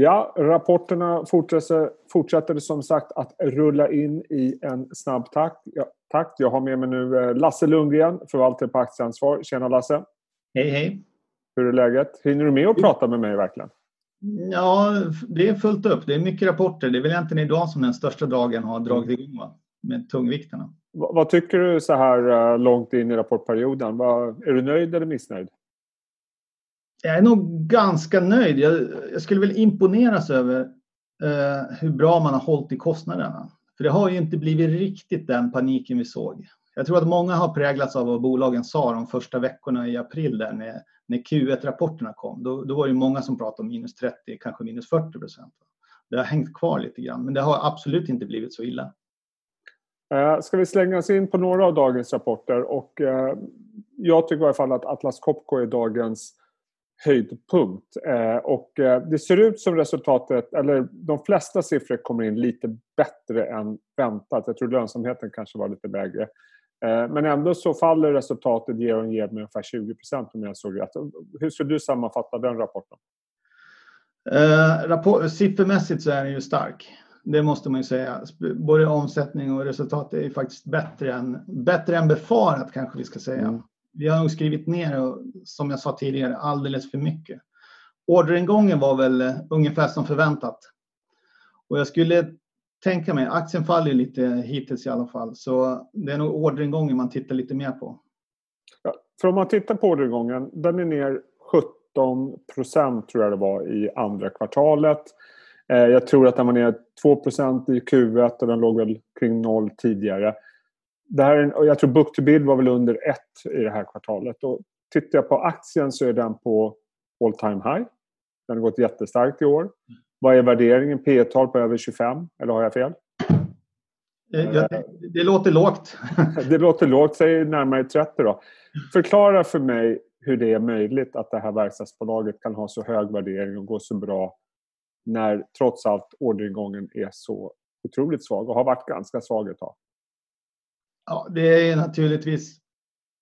Ja, rapporterna fortsätter, fortsätter som sagt att rulla in i en snabb takt. Ja, takt. Jag har med mig nu eh, Lasse Lundgren, förvaltare på Aktieansvar. Tjena Lasse! Hej hej! Hur är läget? Hinner du med att prata med mig verkligen? Ja, det är fullt upp. Det är mycket rapporter. Det är väl egentligen idag som den största dagen har dragit igång va? med tungvikterna. V vad tycker du så här eh, långt in i rapportperioden? Vad, är du nöjd eller missnöjd? Jag är nog ganska nöjd. Jag, jag skulle väl imponeras över eh, hur bra man har hållit i kostnaderna. För det har ju inte blivit riktigt den paniken vi såg. Jag tror att många har präglats av vad bolagen sa de första veckorna i april där när, när Q1-rapporterna kom. Då, då var det många som pratade om minus 30, kanske minus 40 procent. Det har hängt kvar lite grann, men det har absolut inte blivit så illa. Eh, ska vi slänga oss in på några av dagens rapporter? Och, eh, jag tycker i alla fall att Atlas Copco är dagens höjdpunkt. Eh, och eh, det ser ut som resultatet, eller de flesta siffror kommer in lite bättre än väntat. Jag tror lönsamheten kanske var lite lägre. Eh, men ändå så faller resultatet year on year med ungefär 20 procent om jag såg rätt. Hur skulle du sammanfatta den rapporten? Eh, rapport, siffermässigt så är den ju stark. Det måste man ju säga. Både omsättning och resultat är ju faktiskt bättre än, bättre än befarat kanske vi ska säga. Vi har nog skrivit ner, som jag sa tidigare, alldeles för mycket. Orderingången var väl eh, ungefär som förväntat. Och jag skulle tänka mig, aktien faller lite hittills i alla fall, så det är nog orderingången man tittar lite mer på. Ja, för om man tittar på orderingången, den är ner 17 procent tror jag det var i andra kvartalet. Eh, jag tror att den var ner 2 i Q1 och den låg väl kring noll tidigare det här, och jag tror book to build var väl under ett i det här kvartalet. Och tittar jag på aktien så är den på all time high. Den har gått jättestarkt i år. Vad är värderingen? P tal på över 25? Eller har jag fel? Ja, det, det, låter lågt. det låter lågt, säg närmare 30 då. Förklara för mig hur det är möjligt att det här verkstadsbolaget kan ha så hög värdering och gå så bra när trots allt orderingången är så otroligt svag och har varit ganska svag ett tag. Ja, det är naturligtvis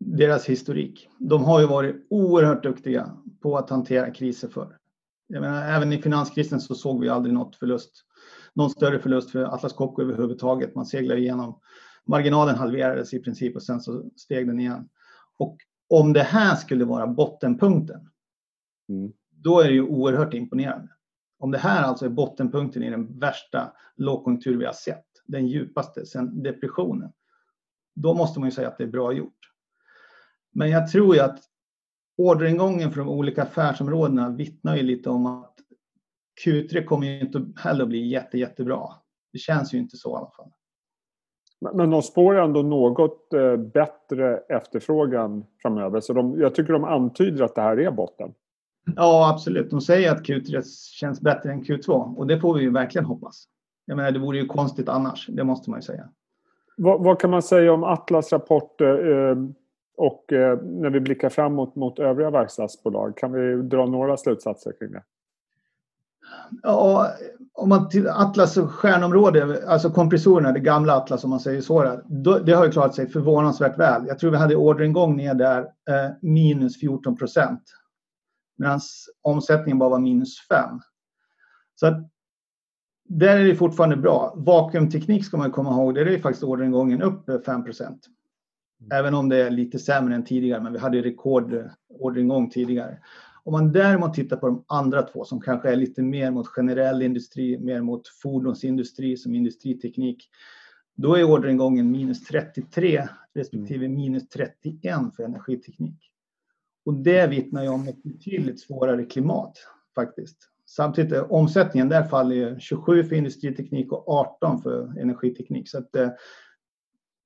deras historik. De har ju varit oerhört duktiga på att hantera kriser förr. Jag menar, även i finanskrisen så såg vi aldrig något förlust, någon större förlust för Atlas Copco överhuvudtaget. Man seglade igenom. Marginalen halverades i princip och sen så steg den igen. Och om det här skulle vara bottenpunkten, mm. då är det ju oerhört imponerande. Om det här alltså är bottenpunkten i den värsta lågkonjunktur vi har sett, den djupaste sedan depressionen, då måste man ju säga att det är bra gjort. Men jag tror ju att orderingången för de olika affärsområdena vittnar ju lite om att Q3 kommer ju inte heller att bli jätte, jättebra. Det känns ju inte så i alla fall. Men de spår ändå något eh, bättre efterfrågan framöver. Så de, jag tycker de antyder att det här är botten. Ja, absolut. De säger att Q3 känns bättre än Q2 och det får vi ju verkligen hoppas. Jag menar, det vore ju konstigt annars, det måste man ju säga. Vad, vad, kan man säga om Atlas rapporter eh, och eh, när vi blickar framåt mot övriga verkstadsbolag? Kan vi dra några slutsatser kring det? Ja, om man till Atlas stjärnområde, alltså kompressorerna, det gamla Atlas om man säger så, det har ju klarat sig förvånansvärt väl. Jag tror vi hade orderingång ner där eh, minus 14 procent. Medan omsättningen bara var minus 5. Så att där är det fortfarande bra. Vakuumteknik ska man komma ihåg, där är faktiskt orderingången upp 5 mm. Även om det är lite sämre än tidigare, men vi hade rekordorderingång tidigare. Om man däremot tittar på de andra två som kanske är lite mer mot generell industri, mer mot fordonsindustri som industriteknik, då är orderingången minus 33 respektive mm. minus 31 för energiteknik. Och det vittnar ju om ett betydligt svårare klimat faktiskt. Samtidigt eh, omsättningen där faller 27 för industriteknik och 18 för energiteknik. Så att det,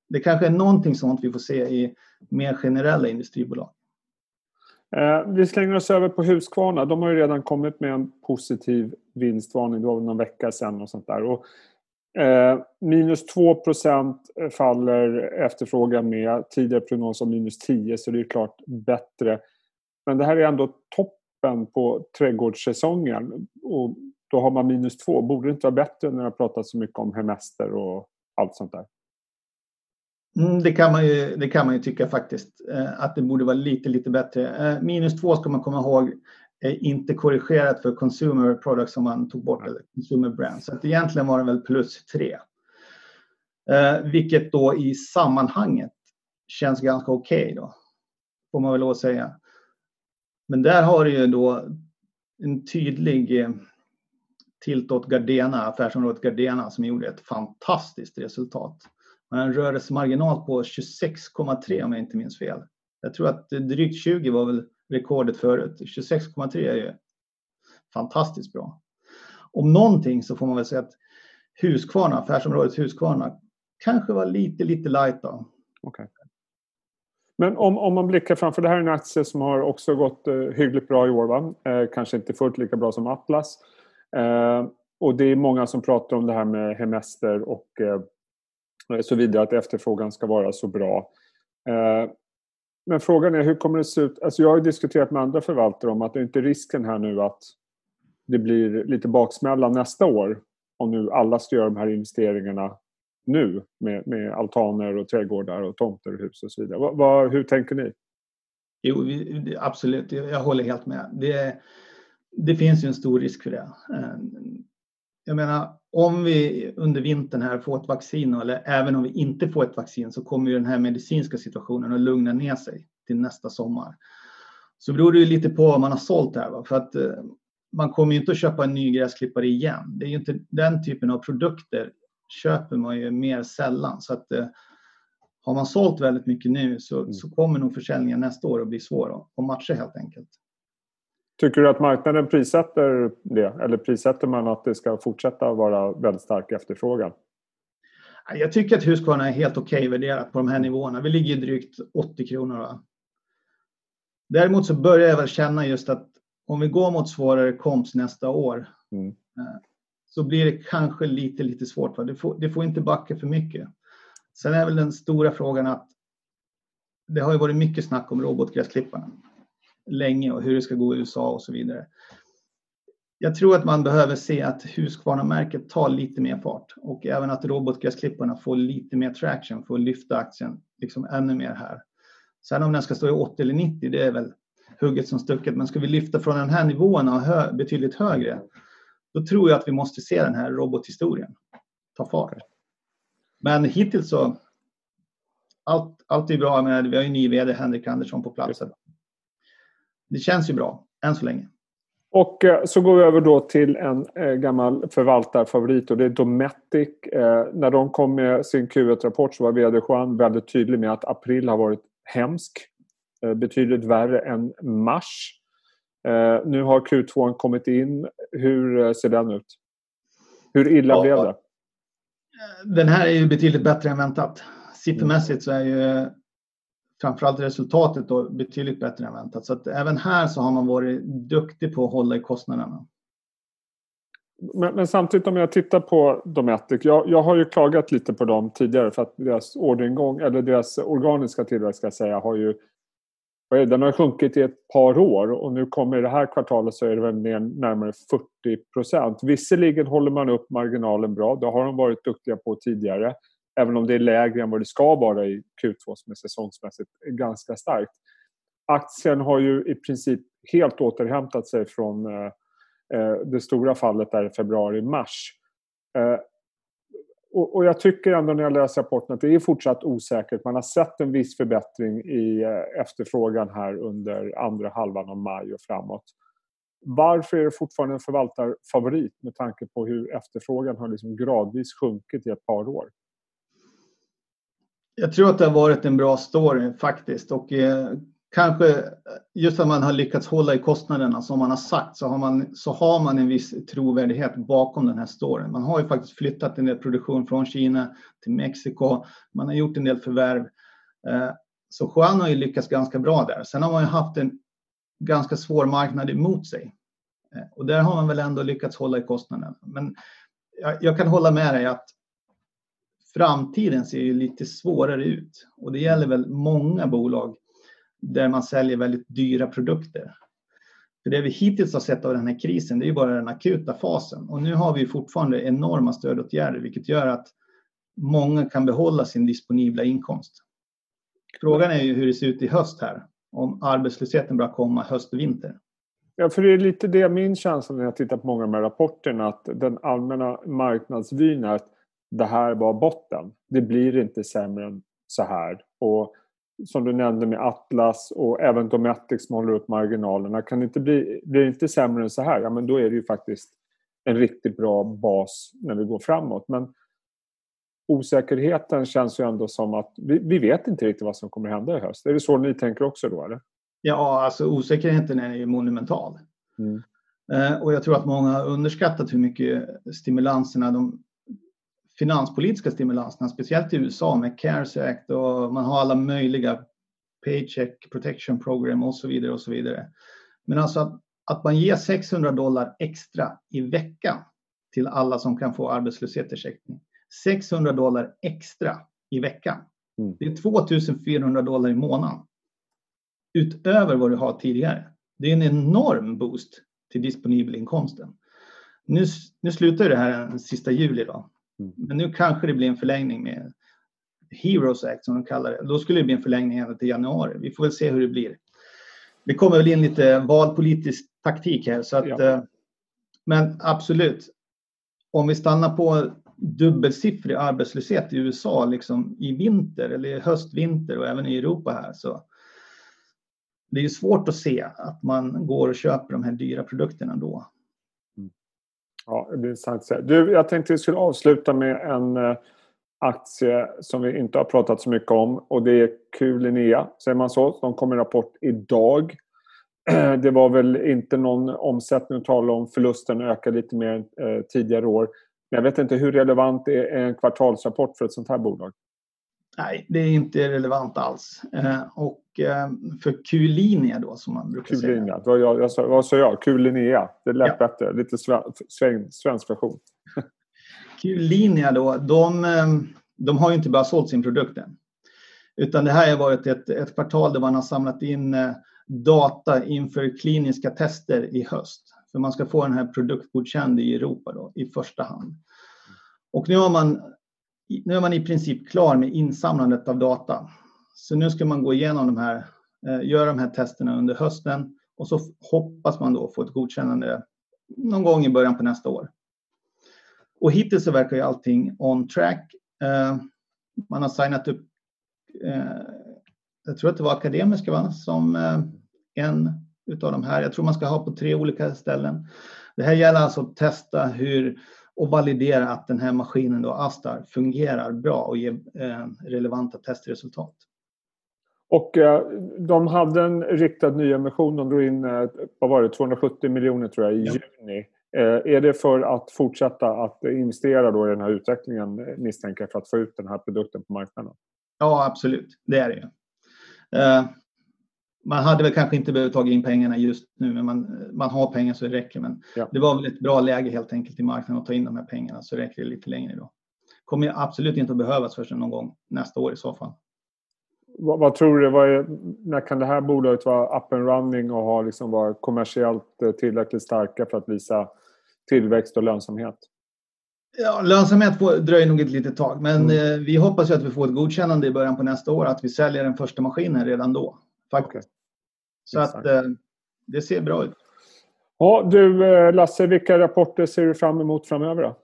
det kanske är någonting sånt vi får se i mer generella industribolag. Eh, vi slänger oss över på Husqvarna. De har ju redan kommit med en positiv vinstvarning. Det var någon vecka sedan och sånt där. Och, eh, minus 2% faller efterfrågan med. Tidigare prognos om minus 10 så det är klart bättre. Men det här är ändå topp toppen på trädgårdssäsongen och då har man minus två. Borde det inte vara bättre när det har pratat så mycket om hemester och allt sånt där? Mm, det, kan man ju, det kan man ju tycka faktiskt, eh, att det borde vara lite, lite bättre. Eh, minus två ska man komma ihåg är inte korrigerat för consumer products som man tog bort, eller consumer brands. Så att egentligen var det väl plus 3. Eh, vilket då i sammanhanget känns ganska okej okay då. Får man väl lov att säga. Men där har du ju då en tydlig eh, tilt åt Gardena, affärsområdet Gardena som gjorde ett fantastiskt resultat. Man en rörelsemarginal på 26,3 om jag inte minns fel. Jag tror att drygt 20 var väl rekordet förut. 26,3 är ju fantastiskt bra. Om någonting så får man väl säga att Husqvarna, affärsområdet Husqvarna, kanske var lite, lite light då. Okay. Men om, om man blickar framför, det här är en aktie som har också gått eh, hyggligt bra i år va? Eh, kanske inte fullt lika bra som Atlas. Eh, och det är många som pratar om det här med hemester och eh, så vidare, att efterfrågan ska vara så bra. Eh, men frågan är hur kommer det se ut? Alltså jag har diskuterat med andra förvaltare om att det inte är risken här nu att det blir lite baksmälla nästa år om nu alla ska göra de här investeringarna nu med, med altaner och trädgårdar och tomter och hus och så vidare. Vad, vad, hur tänker ni? Jo, absolut. Jag håller helt med. Det, det finns ju en stor risk för det. Eh, jag menar, om vi under vintern här får ett vaccin eller även om vi inte får ett vaccin så kommer ju den här medicinska situationen att lugna ner sig till nästa sommar. Så beror det ju lite på vad man har sålt här. Va? För att eh, man kommer ju inte att köpa en ny gräsklippare igen. Det är ju inte den typen av produkter köper man ju mer sällan. Så att eh, har man sålt väldigt mycket nu så, mm. så kommer nog försäljningen nästa år att bli svår att matcha helt enkelt. Tycker du att marknaden prissätter det? Eller prissätter man att det ska fortsätta vara väldigt stark efterfrågan? Jag tycker att Husqvarna är helt okej okay värderat på de här nivåerna. Vi ligger drygt 80 kronor. Va? Däremot så börjar jag väl känna just att om vi går mot svårare komps nästa år mm. Så blir det kanske lite, lite svårt. Va? Det, får, det får inte backa för mycket. Sen är väl den stora frågan att det har ju varit mycket snack om robotgräsklipparna länge och hur det ska gå i USA och så vidare. Jag tror att man behöver se att Husqvarna-märket tar lite mer fart och även att robotgräsklipparna får lite mer traction för att lyfta aktien liksom ännu mer här. Sen om den ska stå i 80 eller 90, det är väl hugget som stucket. Men ska vi lyfta från den här nivån och hö betydligt högre, då tror jag att vi måste se den här robothistorien ta fart. Men hittills så, allt, allt är bra. Med, vi har ju ny VD Henrik Andersson på plats det känns ju bra, än så länge. Och eh, så går vi över då till en eh, gammal förvaltarfavorit och det är Dometic. Eh, när de kom med sin Q1-rapport så var VD Juan väldigt tydlig med att april har varit hemsk. Betydligt värre än mars. Nu har Q2 kommit in. Hur ser den ut? Hur illa ja, blev det? Den här är ju betydligt bättre än väntat. Siffermässigt så är ju framförallt resultatet då betydligt bättre än väntat. Så att även här så har man varit duktig på att hålla i kostnaderna. Men, men samtidigt om jag tittar på Dometic, jag, jag har ju klagat lite på dem tidigare för att deras orderingång, eller deras organiska tillväxt ska jag säga, har ju den har sjunkit i ett par år och nu kommer i det här kvartalet så är det väl ner närmare 40 procent. Visserligen håller man upp marginalen bra, det har de varit duktiga på tidigare. Även om det är lägre än vad det ska vara i Q2 som är säsongsmässigt ganska starkt. Aktien har ju i princip helt återhämtat sig från eh, eh, det stora fallet där i februari-mars. Eh, och, och, jag tycker ändå när jag läser rapporten att det är fortsatt osäkert. Man har sett en viss förbättring i eh, efterfrågan här under andra halvan av maj och framåt. Varför är det fortfarande en förvaltarfavorit med tanke på hur efterfrågan har liksom gradvis sjunkit i ett par år? Jag tror att det har varit en bra story faktiskt och eh, kanske just att man har lyckats hålla i kostnaderna som man har sagt så har man, så har man en viss trovärdighet bakom den här storyn. Man har ju faktiskt flyttat en del produktion från Kina till Mexiko. Man har gjort en del förvärv. Eh, så Juan har ju lyckats ganska bra där. Sen har man ju haft en ganska svår marknad emot sig. Eh, och där har man väl ändå lyckats hålla i kostnaderna. Men jag, jag kan hålla med dig att framtiden ser ju lite svårare ut och det gäller väl många bolag där man säljer väldigt dyra produkter. För det vi hittills har sett av den här krisen, det är ju bara den akuta fasen och nu har vi fortfarande enorma stödåtgärder vilket gör att många kan behålla sin disponibla inkomst. Frågan är ju hur det ser ut i höst här, om arbetslösheten börjar komma höst och vinter. Ja, för det är lite det min känsla när jag tittar på många av de här rapporterna att den allmänna marknadsvyn är att det här var botten. Det blir inte sämre än så här. Och som du nämnde med Atlas och även Dometic som håller upp marginalerna. Kan det inte bli, blir det inte sämre än så här, ja men då är det ju faktiskt en riktigt bra bas när vi går framåt. Men osäkerheten känns ju ändå som att vi, vi vet inte riktigt vad som kommer hända i höst. Är det så ni tänker också då? Eller? Ja, alltså osäkerheten är ju monumental. Mm. Eh, och jag tror att många har underskattat hur mycket stimulanserna, de finanspolitiska stimulanserna, speciellt i USA med CARES Act och man har alla möjliga Paycheck Protection Program och så vidare och så vidare. Men alltså att, att man ger 600 dollar extra i veckan till alla som kan få arbetslöshetsersättning. 600 dollar extra i veckan. Mm. Det är 2400 dollar i månaden. Utöver vad du har tidigare. Det är en enorm boost till disponibelinkomsten. Nu, nu slutar det här den sista juli då. Mm. Men nu kanske det blir en förlängning med Heroes Act som de kallar det. Då skulle det bli en förlängning ända till januari. Vi får väl se hur det blir. Det kommer väl in lite valpolitisk taktik här. Så att, ja. Eh, men absolut, om vi stannar på dubbelsiffrig arbetslöshet i USA liksom i vinter eller i höstvinter och även i Europa här så det är svårt att se att man går och köper de här dyra produkterna då. Ja, det blir intressant. Du, jag tänkte vi skulle avsluta med en eh, aktie som vi inte har pratat så mycket om och det är Q-Linnea, säger man så. De kom med rapport idag. Det var väl inte någon omsättning att tala om. Förlusten ökade lite mer än tidigare år. Men jag vet inte hur relevant är en kvartalsrapport för ett sånt här bolag? Nej, det är inte relevant alls. Eh, och eh, för Q-linje då som man brukar säga. Q-linje, vad, jag, jag, vad sa jag? Q-linea, det lät ja. bättre. Lite sven, svensk version. Q-linje då, de, eh, de har ju inte bara sålt sin produkt än. Utan det här har varit ett, ett kvartal där man har samlat in data inför kliniska tester i höst. För man ska få den här produktgodkänd i Europa då, i första hand. Och nu har man nu är man i princip klar med insamlandet av data. Så nu ska man gå igenom de här, eh, göra de här testerna under hösten och så hoppas man då få ett godkännande någon gång i början på nästa år. Och hittills så verkar ju allting on track. Eh, man har signat upp, eh, jag tror att det var Akademiska va? som en utav de här. Jag tror man ska ha på tre olika ställen. Det här gäller alltså att testa hur och validera att den här maskinen då, Astar, fungerar bra och ger eh, relevanta testresultat. Och eh, de hade en riktad nyemission. De drog in eh, vad var det, 270 miljoner tror jag i ja. juni. Är det för att fortsätta att investera då i den här utvecklingen misstänker jag för att få ut den här produkten på marknaden? Ja, absolut. Det är det ju. Man hade väl kanske inte behövt ta in pengarna just nu, men man, man har pengar så det räcker. Men ja. det var väl ett bra läge helt enkelt i marknaden att ta in de här pengarna så räcker det lite längre då. Kommer absolut inte att behövas förrän någon gång nästa år i så fall. Vad, vad tror du, vad är, när kan det här bolaget vara up and running och ha liksom vara kommersiellt eh, tillräckligt starka för att visa tillväxt och lönsamhet? Ja, lönsamhet dröjer nog ett litet tag, men mm. eh, vi hoppas ju att vi får ett godkännande i början på nästa år, att vi säljer den första maskinen redan då. Faktiskt. Så Exakt. att eh, det ser bra ut. Ja, du eh, Lasse, vilka rapporter ser du fram emot framöver då?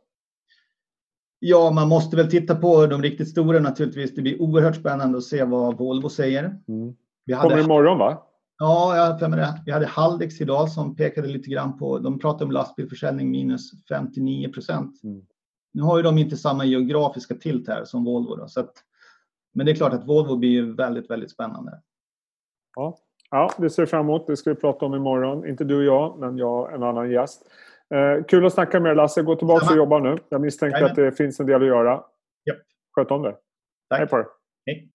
Ja, man måste väl titta på de riktigt stora naturligtvis. Det blir oerhört spännande att se vad Volvo säger. Mm. Vi hade... Kommer imorgon va? Ja, jag har det. Vi hade Haldex idag som pekade lite grann på, de pratade om lastbilförsäljning minus 59 procent. Mm. Nu har ju de inte samma geografiska tilt här som Volvo. Då, så att, men det är klart att Volvo blir ju väldigt, väldigt spännande. Ja, ja det ser fram emot. Det ska vi prata om imorgon. Inte du och jag, men jag och en annan gäst. Eh, kul att snacka med dig Lasse. Gå tillbaka och jobba nu. Jag misstänker Jajamän. att det finns en del att göra. Yep. Sköt om dig. Tack. Hej på dig. Hej.